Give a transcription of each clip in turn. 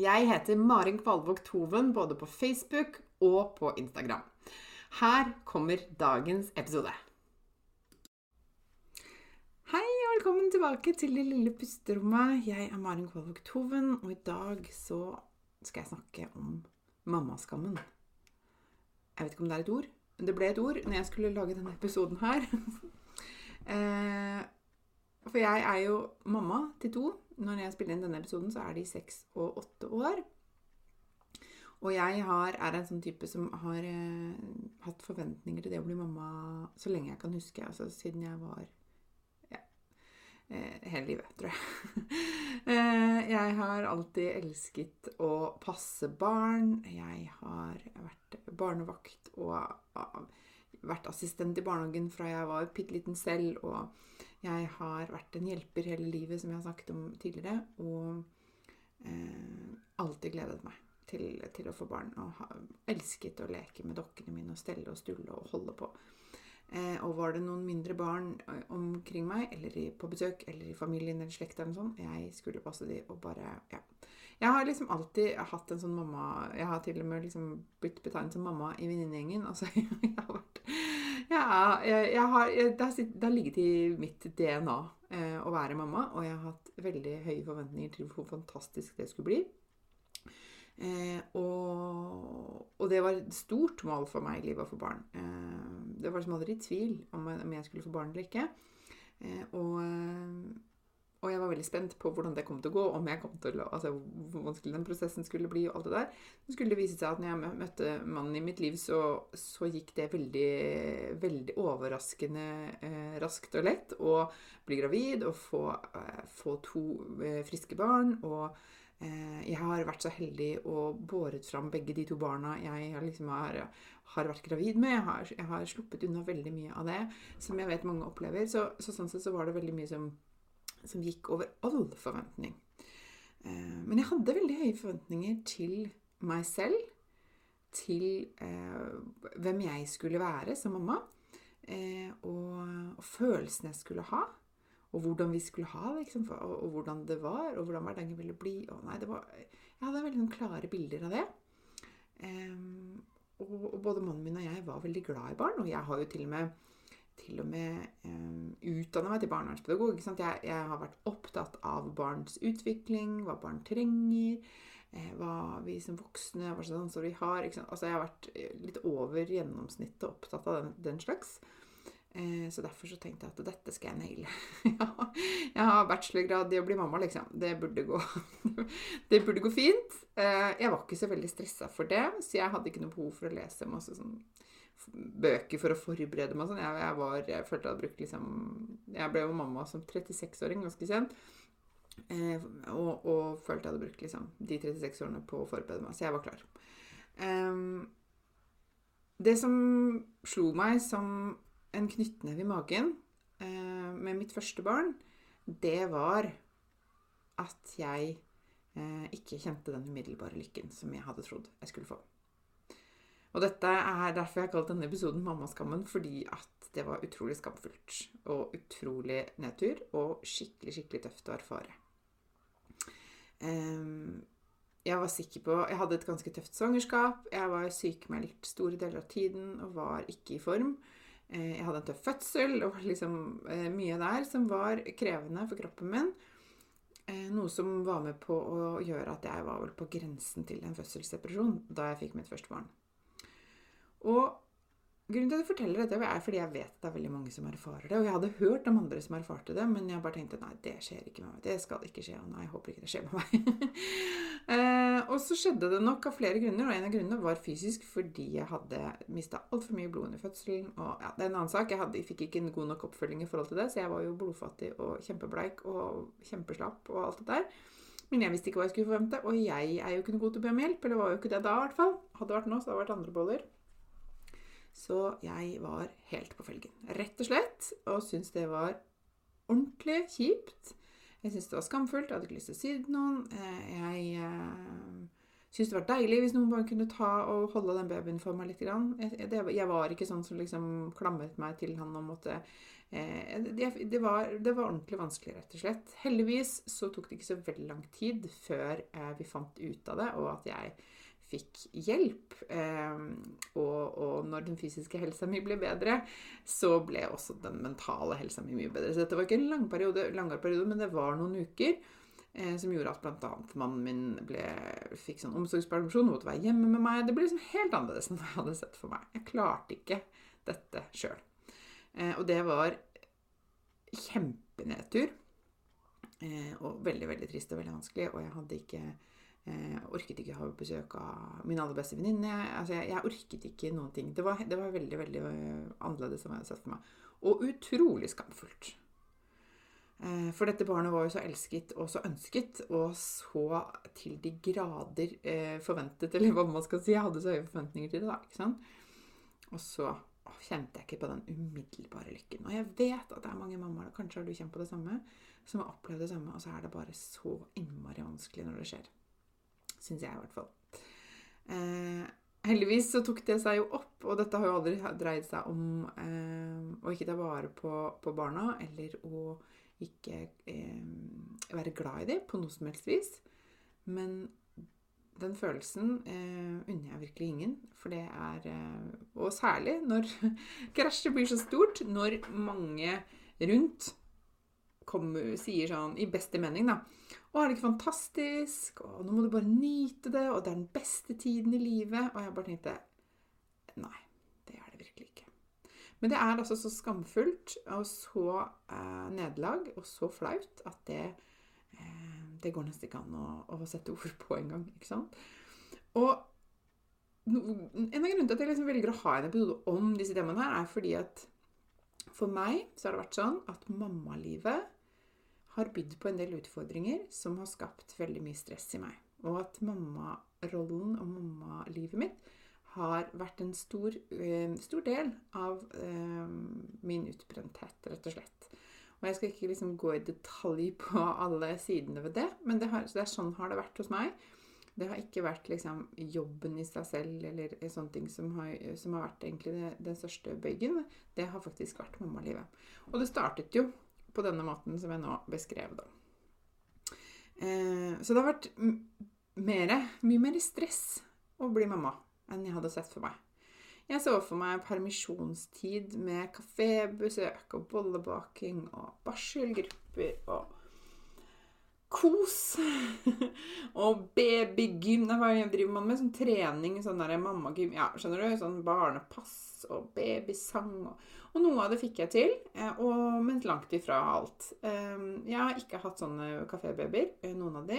Jeg heter Marin Kvalvåg Toven både på Facebook og på Instagram. Her kommer dagens episode. Hei og velkommen tilbake til det lille pusterommet. Jeg er Marin Kvalvåg Toven, og i dag så skal jeg snakke om mammaskammen. Jeg vet ikke om det er et ord, men det ble et ord når jeg skulle lage denne episoden her. Eh, for jeg er jo mamma til to når jeg spiller inn denne episoden, så er de seks og åtte år. Og jeg har, er en sånn type som har eh, hatt forventninger til det å bli mamma så lenge jeg kan huske. Altså siden jeg var ja, eh, hele livet, tror jeg. eh, jeg har alltid elsket å passe barn. Jeg har vært barnevakt og vært assistent i barnehagen fra jeg var bitte liten selv. og jeg har vært en hjelper hele livet, som jeg har snakket om tidligere, og eh, alltid gledet meg til, til, å få barn. Og ha, elsket å leke med dokkene mine og stelle og stulle og holde på. Eh, og var det noen mindre barn omkring meg, eller i, på besøk, eller i familien eller slekta, eller sånn, jeg skulle passe de og bare Ja. Jeg har liksom alltid hatt en sånn mamma Jeg har til og med liksom blitt betegnet som mamma i venninnegjengen. Altså, jeg har vært ja, jeg, har, det, har, ligget i mitt DNA eh, å være mamma, og jeg har hatt veldig høye forventninger til hvor fantastisk det skulle bli. Eh, og, og, det var et stort mål for meg i livet å få barn. Eh, det var liksom aldri i tvil om, om, jeg skulle få barn eller ikke. Eh, og eh, veldig spent på hvordan det kom til å gå, om jeg kom til å, altså hvor vanskelig den prosessen skulle bli. og alt det der. Så skulle det vise seg at når jeg møtte mannen i mitt liv, så, så gikk det veldig, veldig overraskende eh, raskt og lett å bli gravid og få, eh, få to eh, friske barn. Og eh, jeg har vært så heldig og båret fram begge de to barna jeg liksom har, har vært gravid med. Jeg har, jeg har, sluppet unna veldig mye av det som jeg vet mange opplever. Så, så sånn sett så var det veldig mye som som gikk over all forventning. Eh, men jeg hadde veldig høye forventninger til meg selv, til eh, hvem jeg skulle være som mamma, eh, og, følelsene jeg skulle ha. Og hvordan vi skulle ha det, og, hvordan det var, og hvordan hverdagen ville bli. Nei, var, jeg hadde veldig klare bilder av det. Og, både mannen min og jeg var veldig glad i barn. Og jeg har jo til og med til og med um, utdanna meg til barnevernspedagog. Jeg, jeg, har vært opptatt av barns utvikling, hva barn trenger, eh, hva vi som voksne hva slags ansvar vi har. Altså, jeg har vært eh, litt over gjennomsnittet opptatt av den, den slags. Eh, så derfor så tenkte jeg at dette skal jeg naile. jeg har bachelorgrad i å bli mamma, liksom. Det burde gå, det burde gå fint. Eh, jeg var ikke så veldig stressa for det, så jeg hadde ikke noe behov for å lese masse sånn bøker for å forberede meg sånn. Jeg, jeg, var, jeg følte jeg hadde brukt liksom Jeg ble jo mamma som 36-åring, ganske sent. Eh, og, og, følte jeg hadde brukt liksom de 36 årene på å forberede meg. Så jeg var klar. Eh, det som slo meg som en knyttneve i magen eh, med mitt første barn, det var at jeg eh, ikke kjente den umiddelbare lykken som jeg hadde trodd jeg skulle få. Og dette er derfor jeg har kalt denne episoden 'Mammaskammen', fordi at det var utrolig skamfullt. Og utrolig nedtur, og skikkelig, skikkelig tøft å erfare. Um, jeg var sikker på Jeg hadde et ganske tøft svangerskap. Jeg var sykemeldt store deler av tiden og var ikke i form. Eh, jeg hadde en tøff fødsel og liksom eh, mye der som var krevende for kroppen min. Eh, noe som var med på å gjøre at jeg var vel på grensen til en fødselsdepresjon da jeg fikk mitt første barn. Og Grunnen til at jeg forteller dette, er fordi jeg vet det er veldig mange som erfarer det. Og jeg hadde hørt om andre som erfarte det, men jeg bare tenkte nei, det skjer ikke med meg. Det skal ikke skje. Og nei, jeg håper ikke det skjer med meg. eh, og så skjedde det nok av flere grunner, og en av grunnene var fysisk fordi jeg hadde mista altfor mye blod under fødselen. Og ja, det er en annen sak. Jeg, hadde, jeg fikk ikke en god nok oppfølging i forhold til det, så jeg var jo blodfattig og kjempebleik og kjempeslapp og alt det der. Men jeg visste ikke hva jeg skulle forvente, og jeg er jo ikke noe god til å be om hjelp. Eller var jo ikke det da, i hvert fall. Hadde vært nå, så hadde det vært andre boller. Så jeg var helt på felgen, rett og slett, og syntes det var ordentlig kjipt. Jeg syntes det var skamfullt, jeg hadde ikke lyst til å si det til noen. Eh, jeg eh, syntes det var deilig hvis noen bare kunne ta og holde den babyen for meg litt. Jeg, var ikke sånn som liksom klamret meg til han og måtte eh, det, var, det var ordentlig vanskelig, rett og slett. Heldigvis så tok det ikke så veldig lang tid før vi fant ut av det, og at jeg fikk hjelp. Eh, og, og, når den fysiske helsa mi ble bedre, så ble også den mentale helsa mi mye bedre. Så dette var ikke en lang periode, langere periode, men det var noen uker eh, som gjorde at bl.a. mannen min ble, fikk sånn omsorgspermisjon og måtte være hjemme med meg. Det ble liksom helt annerledes enn jeg hadde sett for meg. Jeg klarte ikke dette sjøl. Eh, og det var kjempenedtur. Eh, og veldig, veldig trist og veldig vanskelig. Og jeg hadde ikke jeg eh, orket ikke ha besøk av min aller beste venninne. Altså, jeg, jeg, orket ikke noen ting. Det var, det var veldig veldig eh, annerledes enn jeg hadde sett for meg. Og utrolig skamfullt. Eh, for dette barnet var jo så elsket og så ønsket, og så til de grader forventet, eller hva man skal si. Jeg hadde så høye forventninger til det, da. ikke sant? Og så kjente jeg ikke på den umiddelbare lykken. Og jeg vet at det er mange mammaer, kanskje har du kjent på det samme, som har opplevd det samme, og så er det bare så innmari vanskelig når det skjer. Syns jeg, i hvert fall. Eh, heldigvis så tok det seg jo opp, og dette har jo aldri dreid seg om eh, å ikke ta vare på, på barna, eller å ikke eh, være glad i dem på noe som helst vis. Men den følelsen eh, unner jeg virkelig ingen. For det er eh, Og særlig når krasjet blir så stort, når mange rundt kommer, sier sånn, i beste mening, da å, er det ikke fantastisk? Og nå må du bare nyte det, og det er den beste tiden i livet. Og jeg bare tenkte Nei, det er det virkelig ikke. Men det er altså så skamfullt og så eh, nederlag og så flaut at det, eh, det går nesten ikke an å, å sette ord på engang. Ikke sant? Og en av grunnene til at jeg liksom velger å ha en episode om disse temaene, her, er fordi at for meg så har det vært sånn at mammalivet har bydd på en del utfordringer som har skapt veldig mye stress i meg. Og at mammarollen og mammalivet mitt har vært en stor, uh, stor del av uh, min utbrenthet, rett og slett. Og jeg skal ikke liksom gå i detalj på alle sidene ved det, men det, har, det er sånn har det vært hos meg. Det har ikke vært liksom jobben i seg selv eller sånne ting som har, som har vært egentlig den største bøygen. Det har faktisk vært mammalivet. Og det startet jo på denne måten som jeg nå beskrev, da. Eh, så det har vært mere, mye mer stress å bli mamma enn jeg hadde sett for meg. Jeg så for meg permisjonstid med kafébesøk og bollebaking og barselgrupper og kos. og babygym. Hva driver man med? Sånn trening, sånn der mammagym Ja, skjønner du? Sånn barnepass og babysang og og noe av det fikk jeg til, eh, og, men langt ifra alt. Ehm, jeg har ikke hatt sånne kafébabyer, eh, noen av de.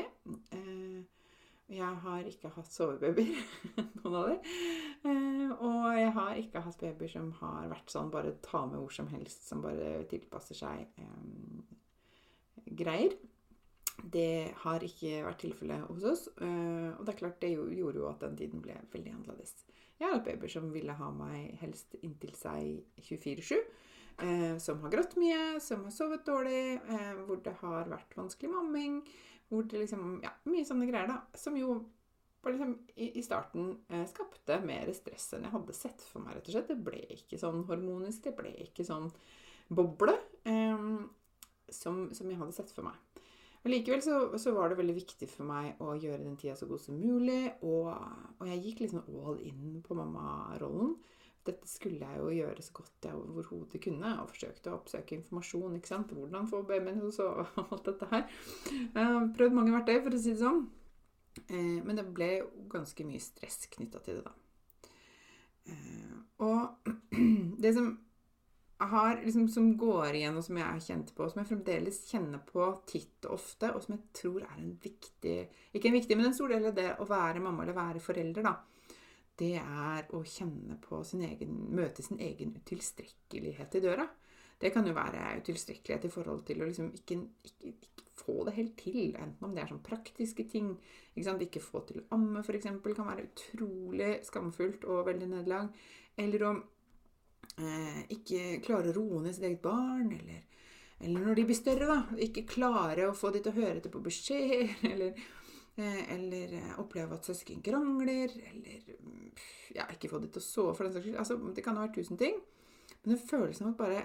Eh, jeg har ikke hatt sovebabyer, noen av de. Og jeg har ikke hatt babyer som har vært sånn bare ta med hvor som helst, som bare tilpasser seg um, greier. Det har ikke vært tilfellet hos oss. Og det er klart, det gjorde jo at den tiden ble veldig annerledes. Jeg har hatt babyer som ville ha meg helst inntil seg 24-7. Eh, som har grått mye, som har sovet dårlig, eh, hvor det har vært vanskelig mamming. Hvor det liksom Ja, mye sånne greier, da. Som jo liksom, i, starten eh, skapte mer stress enn jeg hadde sett for meg, rett og slett. Det ble ikke sånn hormonisk, det ble ikke sånn boble eh, som, som, jeg hadde sett for meg. Allikevel så, så var det veldig viktig for meg å gjøre den tida så god som mulig. Og, og jeg gikk liksom all in på mammarollen. Dette skulle jeg jo gjøre så godt jeg overhodet kunne, og forsøkte å oppsøke informasjon. ikke sant? Hvordan få babyen hos og alt dette her. Har prøvd mange verktøy, for å si det sånn. Eh, men det ble ganske mye stress knytta til det, da. Eh, og det som har, liksom, som går igjen, og som jeg har kjent på, og som jeg fremdeles kjenner på titt og ofte, og som jeg tror er en viktig Ikke en viktig, men en stor del av det å være mamma eller være forelder, da. Det er å kjenne på sin egen Møte sin egen utilstrekkelighet i døra. Det kan jo være utilstrekkelighet i forhold til å liksom ikke, ikke, ikke, få det helt til. Enten om det er sånn praktiske ting. Ikke, ikke få til å amme, f.eks., kan være utrolig skamfullt og veldig nederlag. Eller om ikke klare å roe ned sitt eget barn, eller, eller når de blir større, da, ikke klare å få de til å høre etter på beskjed, eller, eh, eller eh, oppleve at søsken krangler, eller ja, ikke få de til å sove, for den saks skyld. Altså, det kan ha vært tusen ting. Men den følelsen av at bare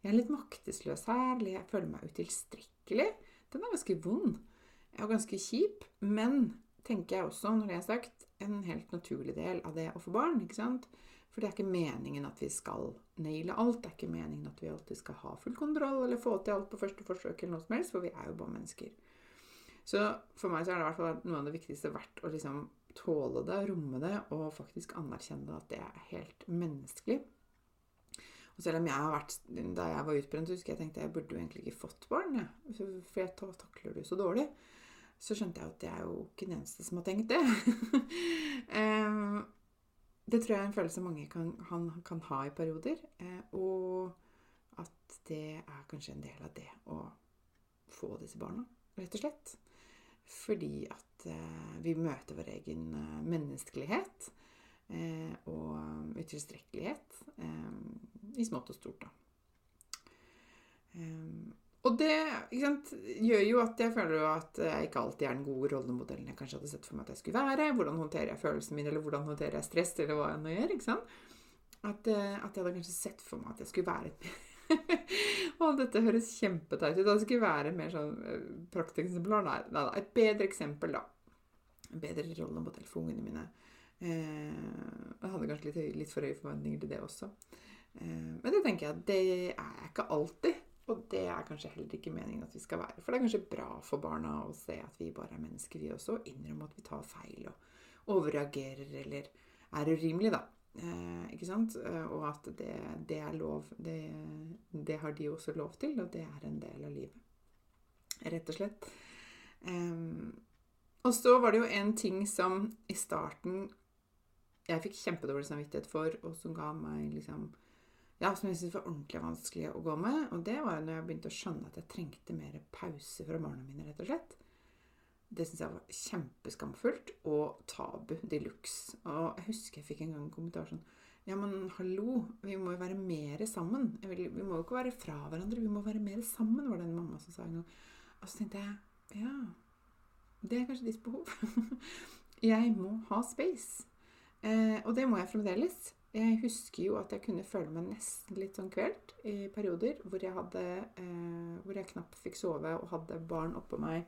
Jeg er litt maktesløs her, eller jeg føler meg utilstrekkelig, den er ganske vond. Og ganske kjip. Men tenker jeg også, når det er sagt, en helt naturlig del av det å få barn. ikke sant? For det er ikke meningen at vi skal naile alt. Det er ikke meningen at vi alltid skal ha full kontroll eller få til alt på første forsøk, eller noe som helst, for vi er jo bare mennesker. Så for meg så er det i hvert fall noe av det viktigste verdt å liksom tåle det, romme det, og faktisk anerkjenne at det er helt menneskelig. Og selv om jeg har vært, Da jeg var utbrent, husker jeg tenkte jeg burde jo egentlig ikke fått barn. For jeg takler det så dårlig. Så skjønte jeg at jeg er jo ikke den eneste som har tenkt det. um, Det tror jeg er en følelse mange kan, han, kan ha i perioder. Eh, og at det er kanskje en del av det å få disse barna, rett og slett. Fordi at eh, vi møter vår egen eh, menneskelighet eh, og utilstrekkelighet eh, i smått og stort, da. Og det sant, gjør jo at jeg føler at jeg ikke alltid er den gode rollemodellen jeg kanskje hadde sett for meg at jeg skulle være. Hvordan håndterer jeg følelsene mine, eller hvordan håndterer jeg stress, eller hva jeg nå gjør. ikke sant? At, eh, at, jeg hadde kanskje sett for meg at jeg skulle være et Og dette høres kjempeteit ut. Jeg skulle være mer sånn prakteksemplar. prakteksempel. Nei, nei, et bedre eksempel, da. En bedre rollemodell for ungene mine. Eh, jeg hadde kanskje litt, litt for høye forventninger til det også. Eh, men det tenker jeg at det er jeg ikke alltid. Og det er kanskje heller ikke meningen at vi skal være. For det er kanskje bra for barna å se at vi bare er mennesker, vi også. Og innrømme at vi tar feil og overreagerer eller er urimelige, da. Eh, ikke sant? Eh, og at det, det er lov. Det, det, har de også lov til, og det er en del av livet. Rett og slett. Eh, og så var det jo en ting som i starten jeg fikk kjempedårlig samvittighet for, og som ga meg liksom ja, som jeg syntes var ordentlig vanskelig å gå med. Og det var når jeg begynte å skjønne at jeg trengte mer pause fra barna mine, rett og slett. Det syns jeg var kjempeskamfullt og tabu de luxe. Og jeg husker jeg fikk en gang en kommentar sånn Ja, men hallo, vi må jo være mer sammen. Vi må jo ikke være fra hverandre, vi må være mer sammen, var det en mamma som sa en gang. Og så tenkte jeg ja, det er kanskje ditt behov. jeg må ha space. Eh, og det må jeg fremdeles. Jeg husker jo at jeg kunne føle meg nesten litt sånn kvelt i perioder hvor jeg, hadde, eh, hvor jeg knapt fikk sove og hadde barn oppå meg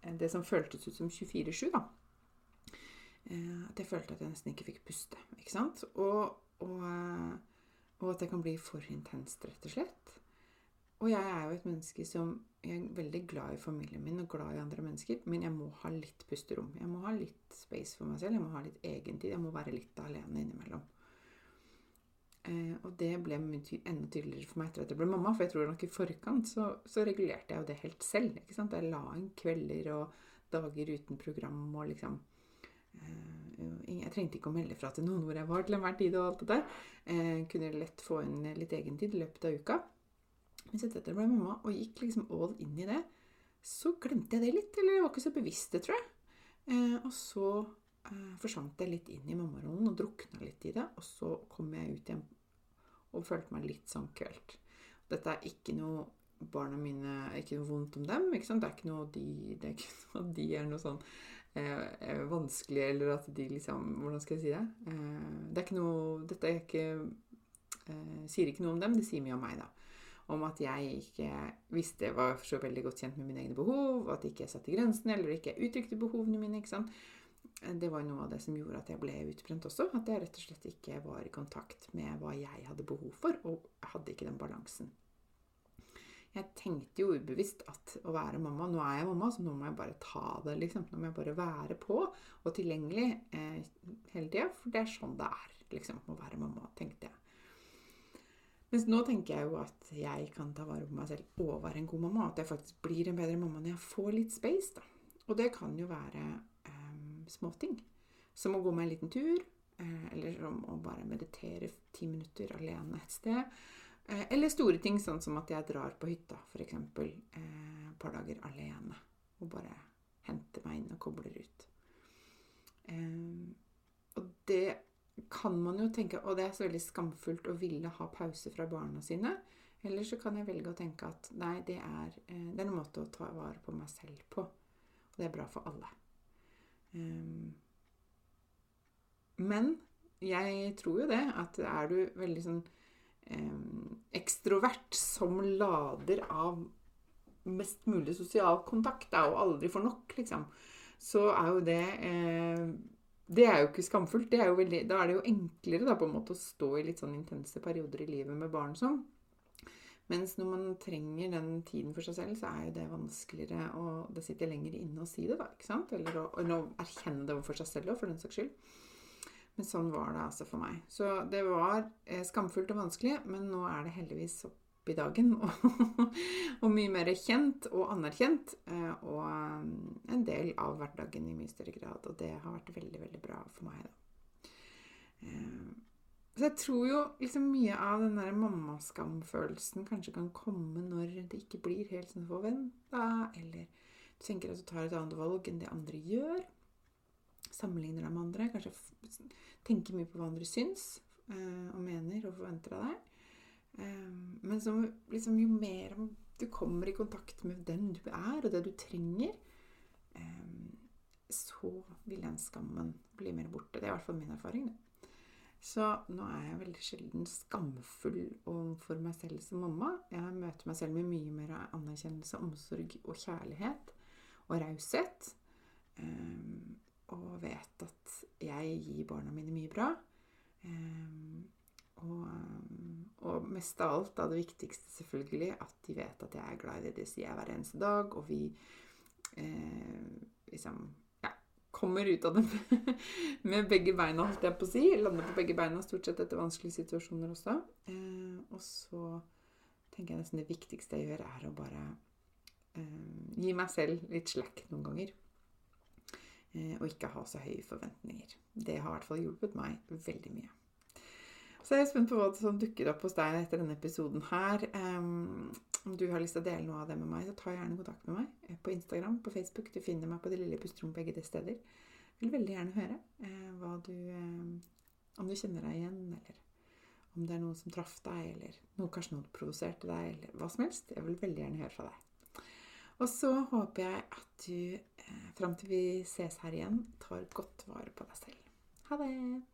eh, det som føltes ut som 24-7, da. Eh, at jeg følte at jeg nesten ikke fikk puste. ikke sant? Og, og, eh, og, at det kan bli for intenst, rett og slett. Og jeg er jo et menneske som jeg er veldig glad i familien min og glad i andre mennesker, men jeg må ha litt pusterom. Jeg må ha litt space for meg selv. Jeg må ha litt egentid. Jeg må være litt alene innimellom. Eh, og det ble enda tydeligere for meg etter at jeg ble mamma. For jeg tror nok i forkant så, så regulerte jeg jo det helt selv. ikke sant? Jeg la inn kvelder og dager uten program og liksom eh, Jeg trengte ikke å melde fra til noen hvor jeg var til enhver tid og alt det der. Eh, kunne lett få inn litt egentid i løpet av uka. Mens etter at jeg ble mamma og gikk liksom all in i det, så glemte jeg det litt. Eller jeg var ikke så bevisst det, tror jeg. Og så forsvant jeg litt inn i mammarollen og drukna litt i det. Og så kom jeg ut igjen og følte meg litt sånn kvelt. Dette er ikke noe Barna mine ikke noe vondt om dem. ikke sant? Det er ikke noe de, det er ikke noe de er noe sånn eh, eh, vanskelig, eller at de liksom Hvordan skal jeg si det? Eh, det er ikke noe Dette er ikke eh, sier ikke noe om dem, det sier mye om meg, da. om at jeg ikke visste, var så veldig godt kjent med mine egne behov, at ikke jeg satte grensene, eller ikke uttrykte behovene mine. ikke sant? Det var noe av det som gjorde at jeg ble utbrent også. At jeg rett og slett ikke var i kontakt med hva jeg hadde behov for, og hadde ikke den balansen. Jeg tenkte jo ubevisst at å være mamma Nå er jeg mamma, så nå må jeg bare ta det. liksom. Nå må jeg bare være på og tilgjengelig eh, hele tida. For det er sånn det er liksom, å være mamma, tenkte jeg. Mens nå tenker jeg jo at jeg kan ta vare på meg selv og være en god mamma. At jeg faktisk blir en bedre mamma når jeg får litt space. da. Og det kan jo være eh, småting. Som å gå meg en liten tur. Eh, eller som å bare meditere ti minutter alene et sted. Eh, eller store ting, sånn som at jeg drar på hytta f.eks. Eh, et par dager alene. Og bare henter meg inn og kobler ut. Og det kan man jo tenke Og det er så veldig skamfullt å ville ha pause fra barna sine. Eller så kan jeg velge å tenke at nei, det er, det er en måte å ta vare på meg selv på. Og det er bra for alle. Um, men jeg tror jo det, at er du veldig sånn um, ekstrovert som lader av mest mulig sosial kontakt, da, og aldri får nok, liksom, så er jo det eh, det er jo ikke skamfullt. Er jo veldig, da er det jo enklere da, på en måte å stå i litt sånn intense perioder i livet med barn sånn. Mens når man trenger den tiden for seg selv, så er jo det vanskeligere og Det sitter lenger inne å si det, da. ikke sant? Eller å, å erkjenne det overfor seg selv òg, for den saks skyld. Men sånn var det altså for meg. Så det var eh, skamfullt og vanskelig, men nå er det heldigvis opp i dagen. Og, mye mer kjent og anerkjent. Eh, og eh, en del av hverdagen i mye større grad. Og det har vært veldig, veldig bra for meg, da. Eh, så jeg tror jo liksom mye av den der mammaskamfølelsen kanskje kan komme når det ikke blir helt som forventa, eller du tenker at du tar et annet valg enn det andre gjør. Sammenligner deg med andre. Kanskje tenker mye på hva andre syns og mener og forventer av deg. Ehm, men så liksom, jo mer du kommer i kontakt med den du er, og det du trenger, ehm, så vil den skammen bli mer borte. Det er i hvert fall min erfaring. Det. Så nå er jeg veldig sjelden skamfull overfor meg selv som mamma. Jeg møter meg selv med mye mer anerkjennelse, omsorg og kjærlighet og raushet. Um, og vet at jeg gir barna mine mye bra. Um, og, og, mest av alt, da det viktigste selvfølgelig, at de vet at jeg er glad i det de sier hver eneste dag. Og vi eh, liksom kommer ut av det med begge beina, holdt jeg på å si. Lander på begge beina stort sett etter vanskelige situasjoner også. Eh, og så tenker jeg nesten det viktigste jeg gjør, er å bare eh, gi meg selv litt slack noen ganger. Eh, og ikke ha så høye forventninger. Det har i hvert fall hjulpet meg veldig mye. Så jeg er spent på hva som dukker opp hos deg etter denne episoden her. Om du har lyst til å dele noe av det med meg, så ta gjerne kontakt med meg eh, på Instagram, på Facebook. Du finner meg på Det lille pusterom begge de steder. Jeg vil veldig gjerne høre eh, du eh, Om du kjenner deg igjen, eller om det er noe som traff deg, eller noe, kanskje noe provoserte deg, eller hva som helst. Jeg vil veldig gjerne høre fra deg. Og så håper jeg at du, eh, fram til vi ses her igjen, tar godt vare på deg selv. Ha det!